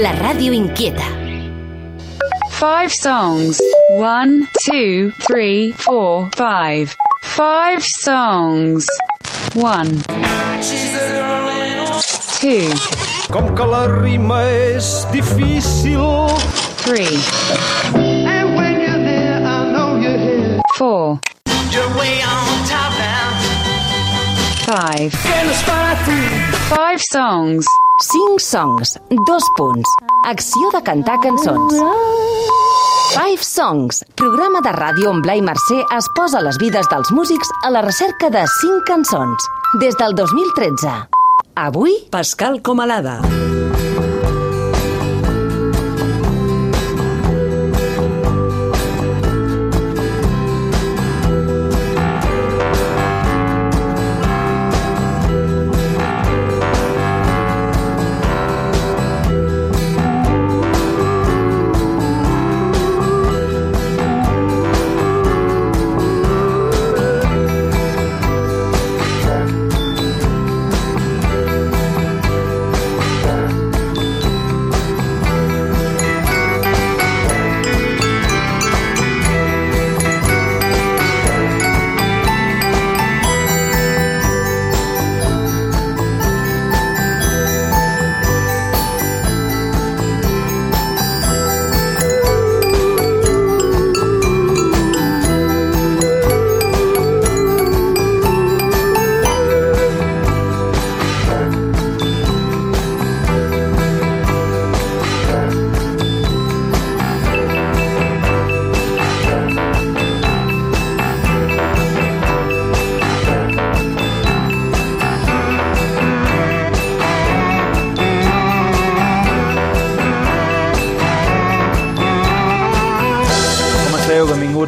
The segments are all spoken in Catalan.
la ràdio inquieta. Five songs. One, two, three, four, five. Five songs. One. Two, Com que la rima és difícil, three, And when you're there, I know you're here. four, You're way on top now. five. Five songs. 5 songs, dos punts. Acció de cantar cançons. Five Songs, programa de ràdio on Blai Mercè es posa les vides dels músics a la recerca de 5 cançons. Des del 2013. Avui, Pascal Comalada. Com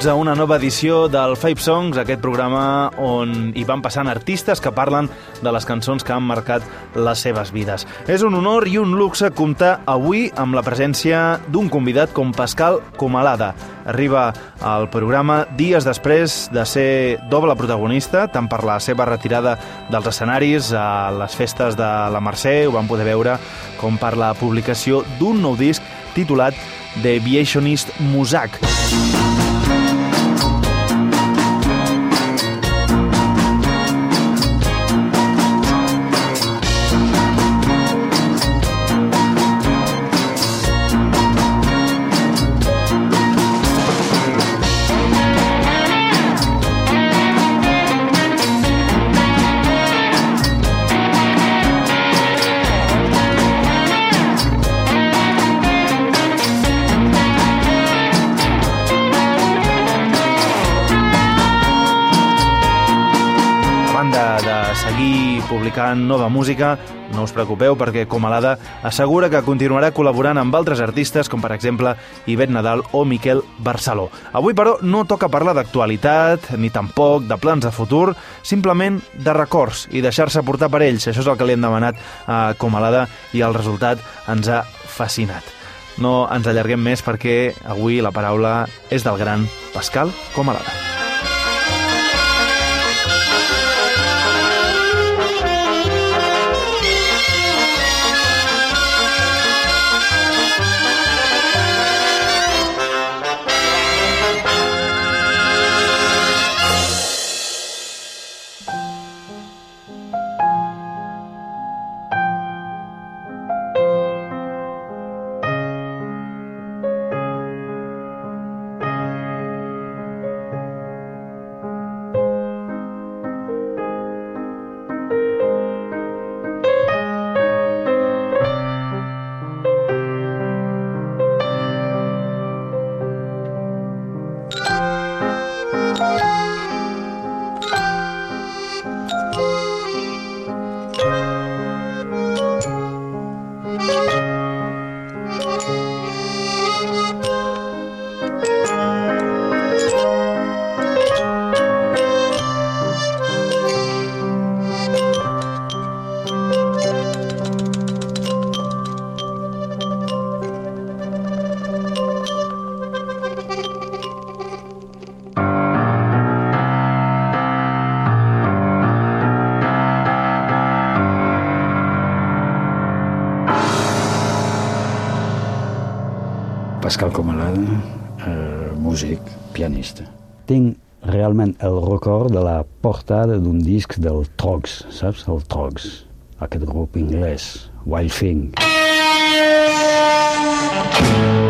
Benvinguts a una nova edició del Five Songs, aquest programa on hi van passant artistes que parlen de les cançons que han marcat les seves vides. És un honor i un luxe comptar avui amb la presència d'un convidat com Pascal Comalada. Arriba al programa dies després de ser doble protagonista, tant per la seva retirada dels escenaris a les festes de la Mercè, ho vam poder veure, com per la publicació d'un nou disc titulat The Aviationist Musac. A publicant nova música, no us preocupeu perquè Comalada assegura que continuarà col·laborant amb altres artistes com per exemple Ivet Nadal o Miquel Barceló. Avui però no toca parlar d'actualitat ni tampoc de plans de futur, simplement de records i deixar-se portar per ells. Això és el que li hem demanat a Comalada i el resultat ens ha fascinat. No ens allarguem més perquè avui la paraula és del gran Pascal Comalada. Pascal Comalada, eh, músic, pianista. Tinc realment el record de la portada d'un disc del Trogs, saps? El Trogs, aquest grup anglès, Wild Thing. Wild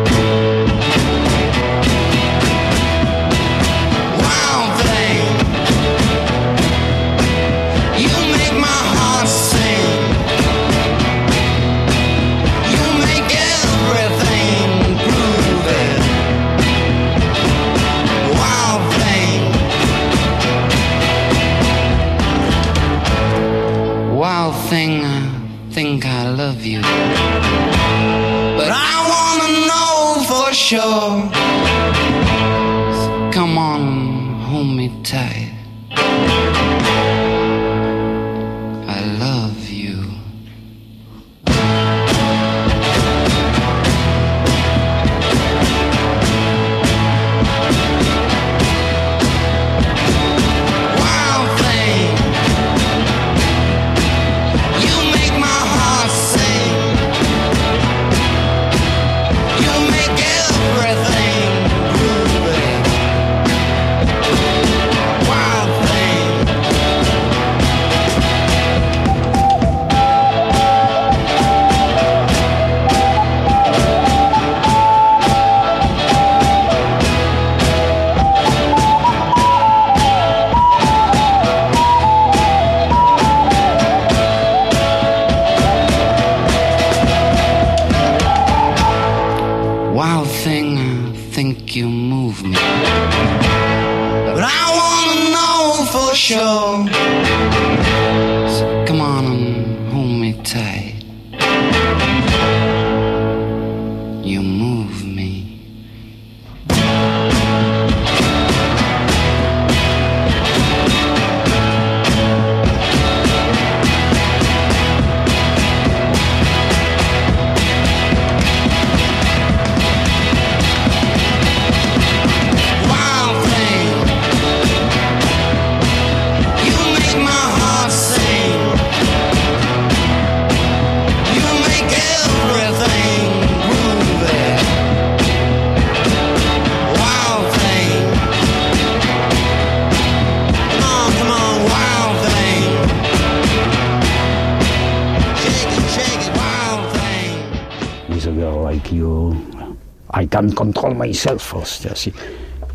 control myself, hòstia, sí.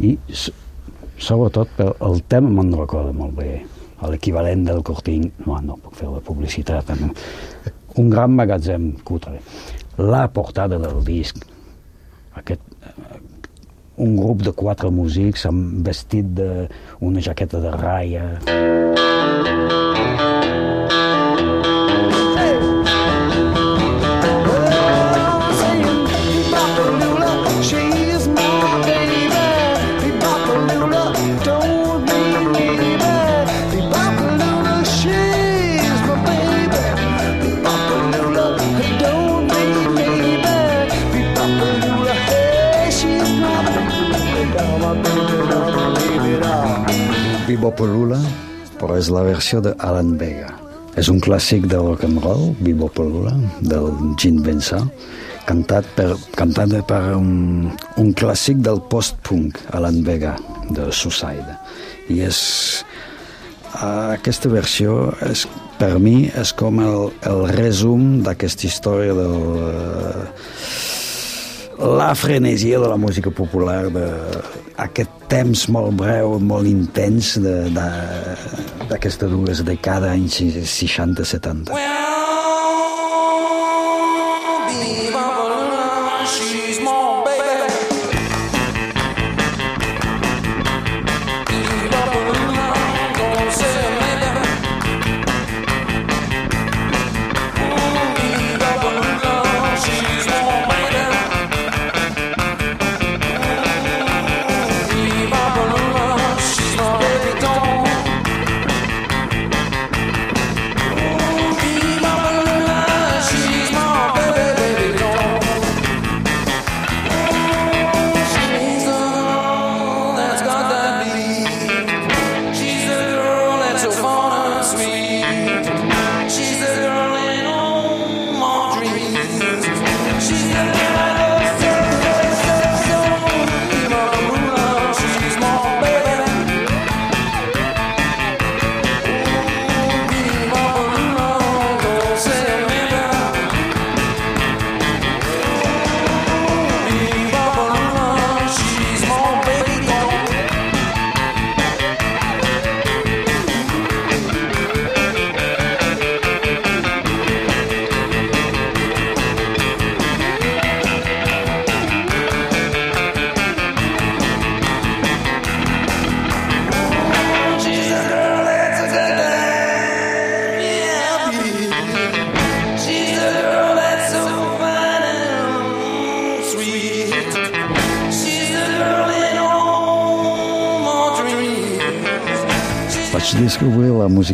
I sobretot pel el tema me'n recorda molt bé. L'equivalent del Corting, no, no puc fer la publicitat, no. un gran magatzem cutre. La portada del disc, aquest, eh, un grup de quatre músics amb vestit d'una jaqueta de raia, down. Bebopalula, però és la versió de Alan Vega. És un clàssic de rock and roll, Bebopalula, del Gene Vincent, cantat per, cantat per un, un clàssic del post-punk, Alan Vega, de Suicide. I és... Aquesta versió, és, per mi, és com el, el resum d'aquesta història del... Uh, la frenesia de la música popular, d'aquest temps molt breu, molt intens d'aquestes dues dècades, anys 60-70. She's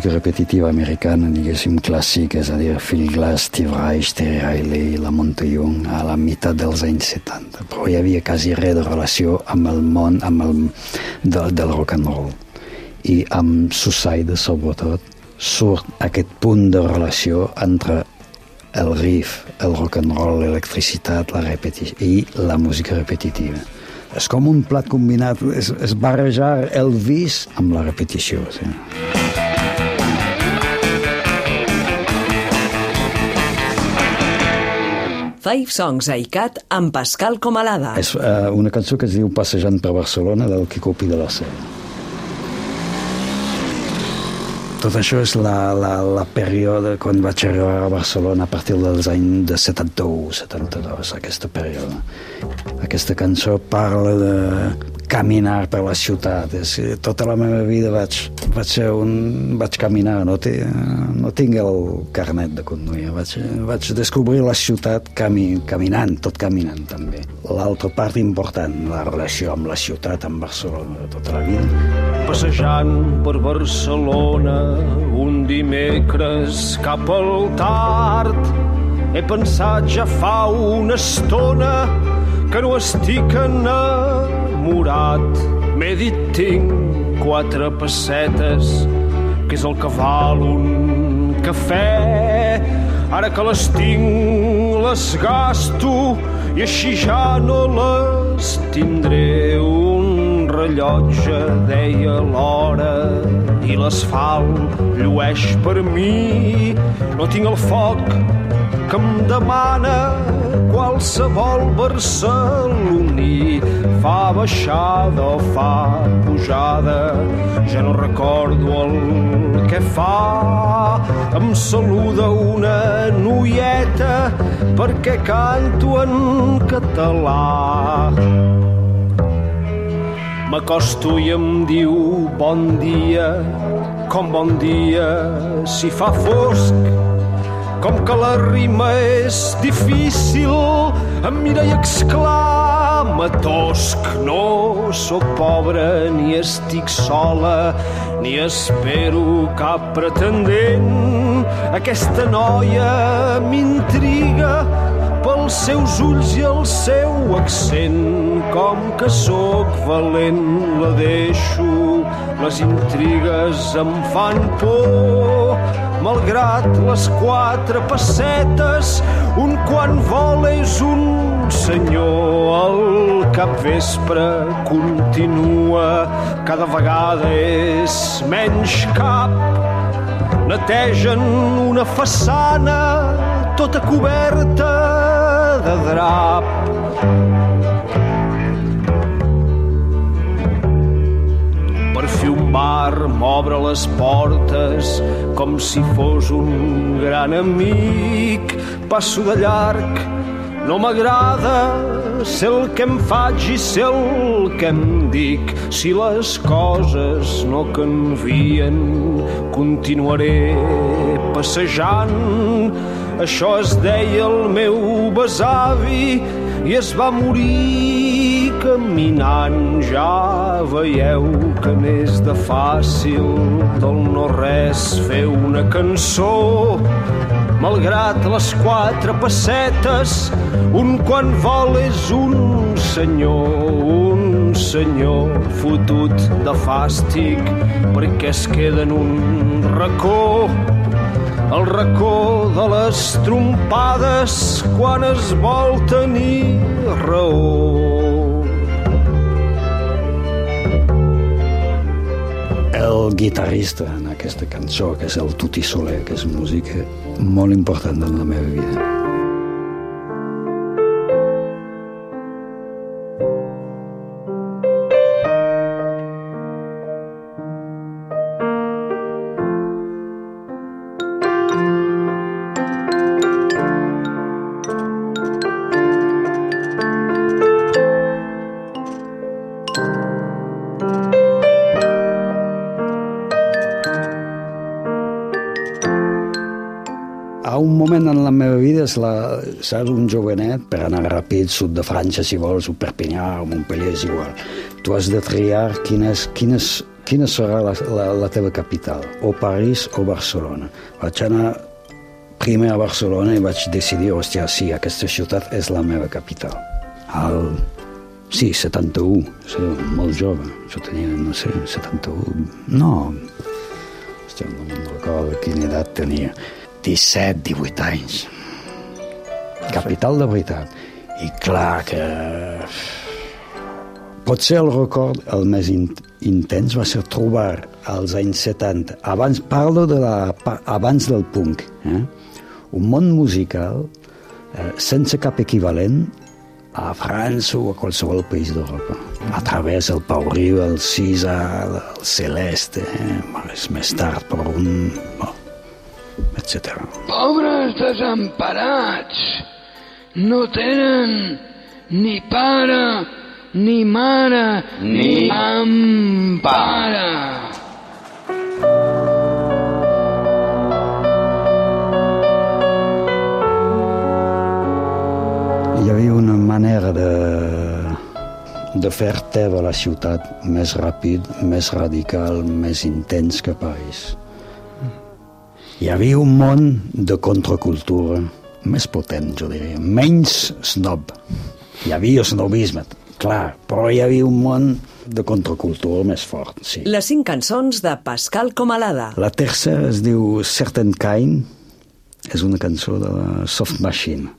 música repetitiva americana, diguéssim, clàssica, és a dir, Phil Glass, Steve Reich, Terry Riley, la Young, a la meitat dels anys 70. Però hi havia quasi res de relació amb el món amb el, de, del rock and roll. I amb Suicide, sobretot, surt aquest punt de relació entre el riff, el rock and roll, l'electricitat, la repetició i la música repetitiva. És com un plat combinat, és, és barrejar el vis amb la repetició. Sí. Five Songs a ICAT amb Pascal Comalada. És uh, una cançó que es diu Passejant per Barcelona del Quico Pi de la Sela. Tot això és la, la, la període quan vaig arribar a Barcelona a partir dels anys de 71, 72, aquesta període. Aquesta cançó parla de caminar per la ciutat. És, tota la meva vida vaig, vaig, ser un, vaig caminar, no, té, no tinc el carnet de conduir. Vaig, vaig descobrir la ciutat cami, caminant, tot caminant també. L'altra part important, la relació amb la ciutat, amb Barcelona, tota la vida. Passejant per Barcelona un dimecres cap al tard he pensat ja fa una estona que no estic enamorat. M'he dit tinc quatre pessetes, que és el que val un cafè. Ara que les tinc, les gasto i així ja no les tindré. Un rellotge deia l'hora i l'asfalt llueix per mi. No tinc el foc que em demana qualsevol barceloní. Fa baixada o fa pujada ja no recordo el que fa. Em saluda una noieta perquè canto en català. M'acosto i em diu bon dia, com bon dia si fa fosc. Com que la rima és difícil, em mira i exclama tosc. No sóc pobre ni estic sola, ni espero cap pretendent. Aquesta noia m'intriga pels seus ulls i el seu accent. Com que sóc valent, la deixo, les intrigues em fan por. Malgrat les quatre pessetes, un quan vol és un senyor. El capvespre continua, cada vegada és menys cap. Netegen una façana tota coberta de drap. Bar m'obre les portes com si fos un gran amic. Passo de llarg, no m'agrada ser el que em faig i ser el que em dic. Si les coses no canvien, continuaré passejant. Això es deia el meu besavi i es va morir caminant. Ja veieu que n'és de fàcil del no-res fer una cançó. Malgrat les quatre pessetes, un quan vol és un senyor, un senyor fotut de fàstic perquè es queda en un racó el racó de les trompades quan es vol tenir raó. El guitarrista en aquesta cançó, que és el Tuti Soler, que és música molt important en la meva vida. És la, saps, un jovenet per anar ràpid, sud de França, si vols, o Perpinyà, o Montpellier, és igual. Tu has de triar quines, quines quina serà la, la, la teva capital, o París o Barcelona. Vaig anar primer a Barcelona i vaig decidir, hòstia, sí, aquesta ciutat és la meva capital. Al, sí, 71, sí, molt jove, jo tenia, no sé, 71, no, hòstia, no, no recordo quina edat tenia, 17, 18 anys. Capital de veritat. I clar que Potser el record el més in intens va ser trobar als anys 70, abans, parlo de la, abans del punk, eh? un món musical eh, sense cap equivalent a França o a qualsevol país d'Europa. A través del Pau Riu, el Cisa, el Celeste, eh? més, tard, però un... Bon, etc. Pobres desemparats, no tenen ni pare, ni mare, ni empara. Hi havia una manera de, de fer teva la ciutat més ràpid, més radical, més intens que París. Hi havia un món de contracultura més potent, jo diria, menys snob. Hi havia snobisme, clar, però hi havia un món de contracultura més fort, sí. Les cinc cançons de Pascal Comalada. La tercera es diu Certain Kind, és una cançó de la Soft Machine.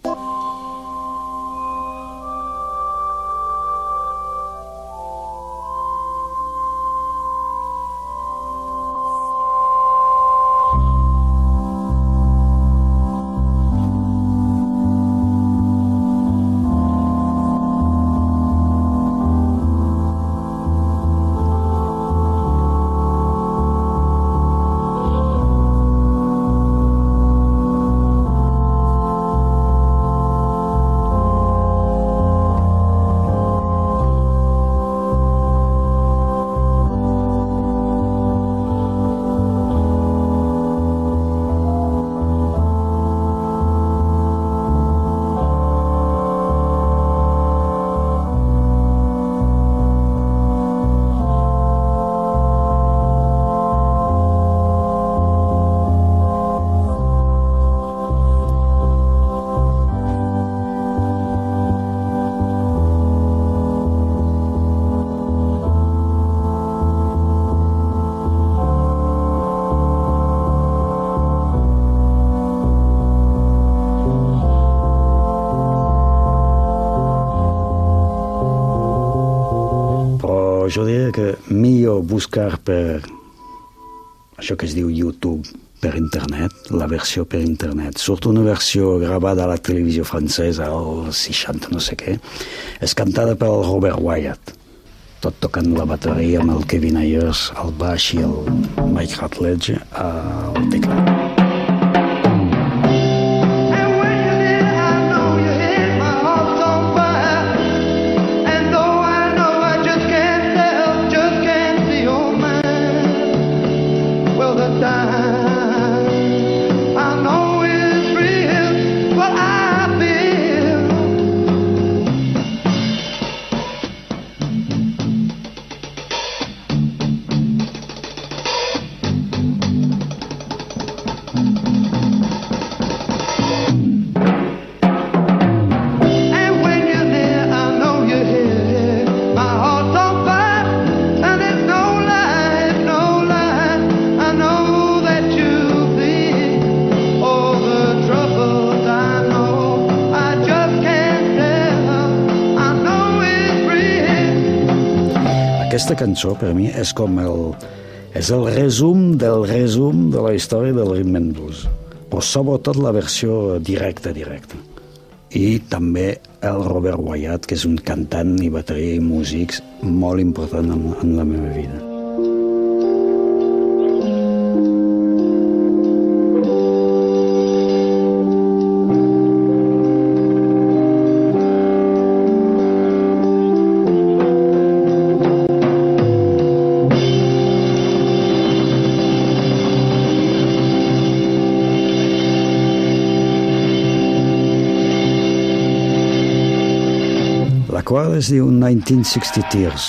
Jo diria que millor buscar per això que es diu YouTube per internet, la versió per internet. Surt una versió gravada a la televisió francesa als 60 no sé què, és cantada pel Robert Wyatt, tot tocant la bateria amb el Kevin Ayers al baix i el Mike Rutledge al teclat. Aquesta cançó, per mi, és com el... És el resum del resum de la història del rhythm and blues, però sobretot la versió directa, directa. I també el Robert Wyatt, que és un cantant i bateria i músics molt important en, en la meva vida. Qual es diu 1960 Tears,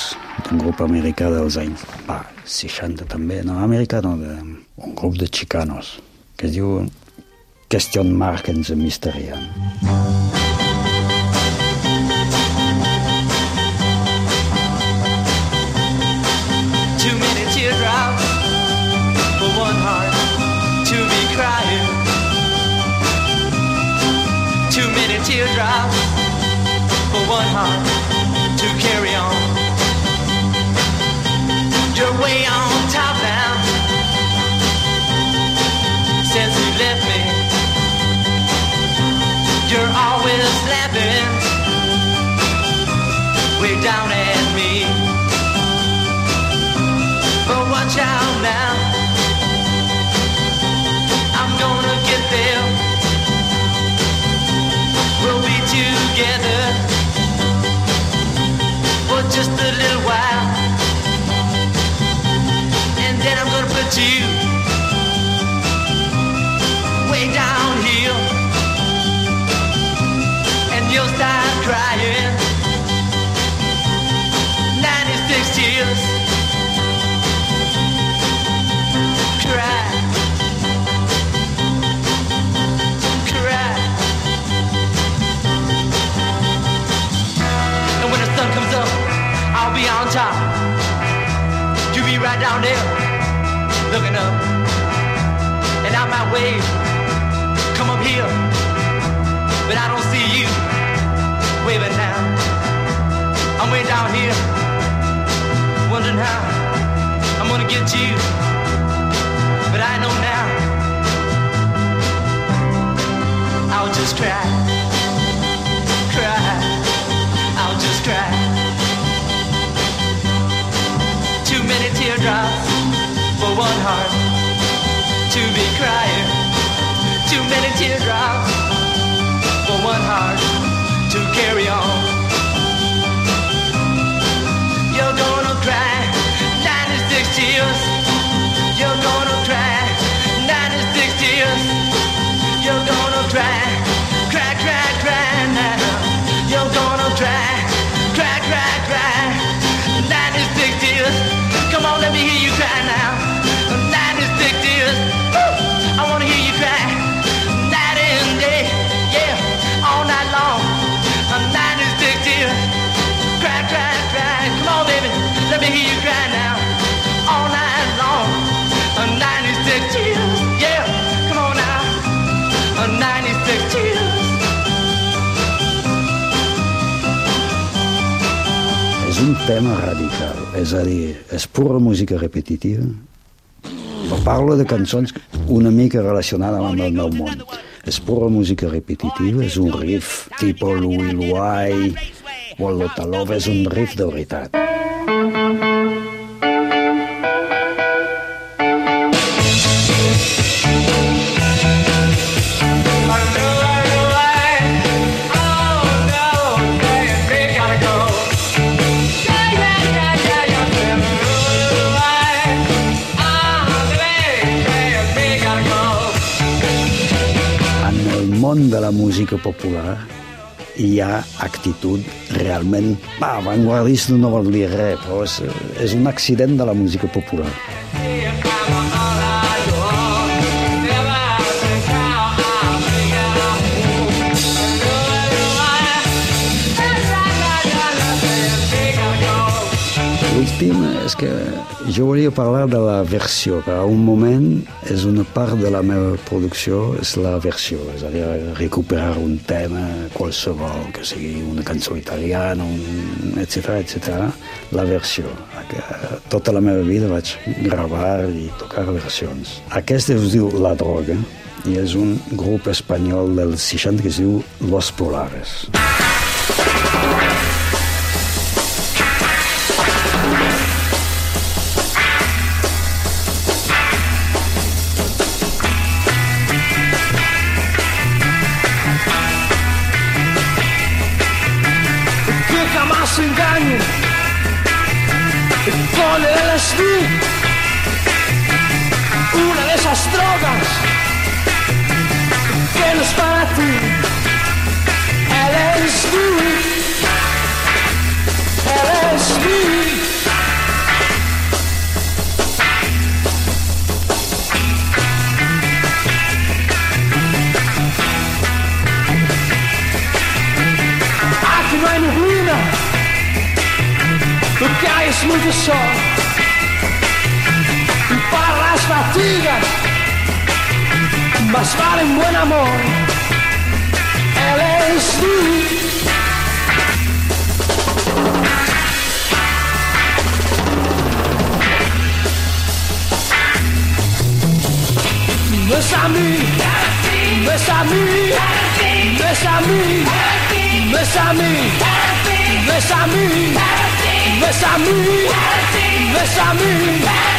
un grup americà dels anys va, 60 també, no, americà no, de, un grup de xicanos, que es diu Question Mark and the Mysterian. Too many teardrops teardrops one heart to carry on. You're way on top now since you left me. You're always laughing way down you way down here. And you'll start crying. 96 tears. And when the sun comes up, I'll be on top. You be right down there, looking up. And I might wave, come up here, but I don't see you waving now. I'm way down here, wondering how I'm gonna get to you but I know now I'll just cry, cry, I'll just cry. Too many teardrops one heart to be crying. Too many teardrops for one heart to carry on. You're gonna cry 96 tears. You're gonna cry 96 tears. You're gonna cry, cry, cry, cry now. You're gonna cry, tema radical, és a dir, és pura música repetitiva. Però parlo de cançons una mica relacionades amb el meu món. És pura música repetitiva, és un riff tipus Louis Louai o el Lotalov, és un riff de veritat. Món de la música popular hi ha actitud realment... Va, avantguardista no vol dir res, però és, és un accident de la música popular. L'últim és que jo volia parlar de la versió, que a un moment és una part de la meva producció, és la versió, és a dir, recuperar un tema qualsevol, que sigui una cançó italiana, un, etc etc. la versió. Tota la meva vida vaig gravar i tocar versions. Aquest es diu La Droga i és un grup espanyol del 60 que es diu Los Polares. que tú una de esas drogas que no es para ti. Eres tú, eres tú. Aqui não é neblina, o que há é muito sol. fatigas, mas para un buen amor, él es tú. Bésame, bésame, bésame, bésame, bésame, bésame, bésame, bésame.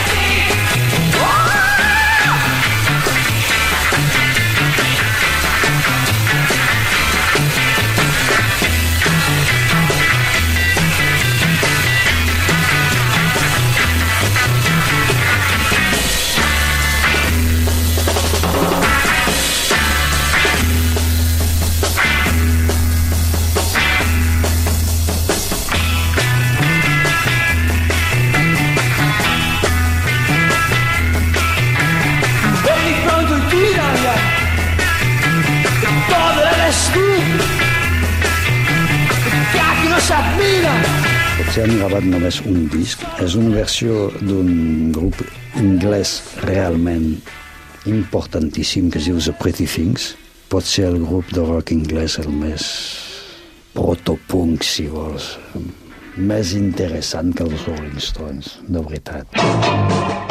Potser han gravat només un disc. És una versió d'un grup anglès realment importantíssim que es diu The Pretty Things. Pot ser el grup de rock anglès el més protopunk, si vols. Més interessant que els Rolling Stones, de veritat.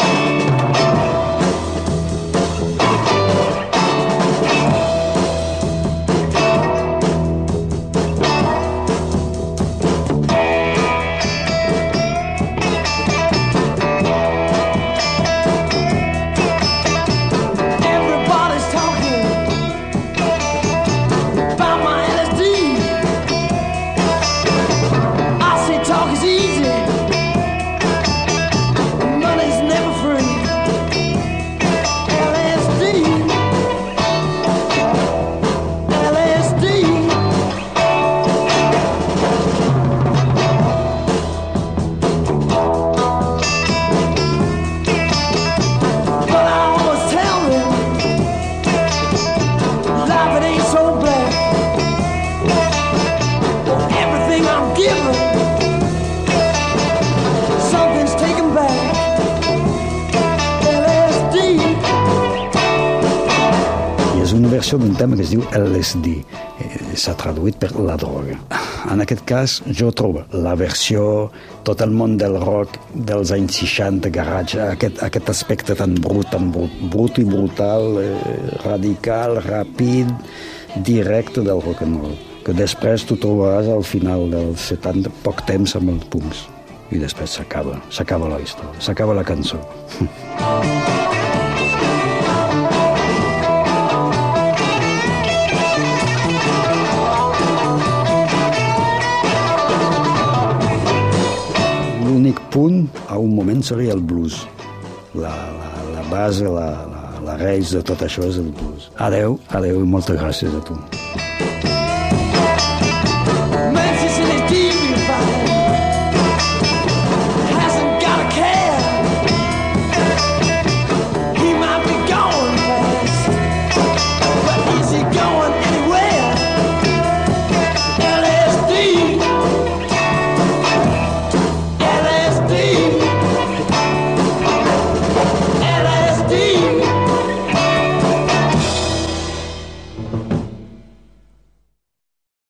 Versió d'un tema que es diu LSD. Eh, S'ha traduït per la droga. En aquest cas, jo trobo la versió, tot el món del rock dels anys 60, garage, aquest, aquest aspecte tan brut, tan brut, brut i brutal, eh, radical, ràpid, directe del rock and roll, que després tu trobaràs al final dels 70, poc temps amb els punks. I després s'acaba, s'acaba la història, s'acaba la cançó. punt, a un moment, seria el blues. La, la, la base, la, la, la reis de tot això és el blues. Adeu, adeu i moltes gràcies a tu.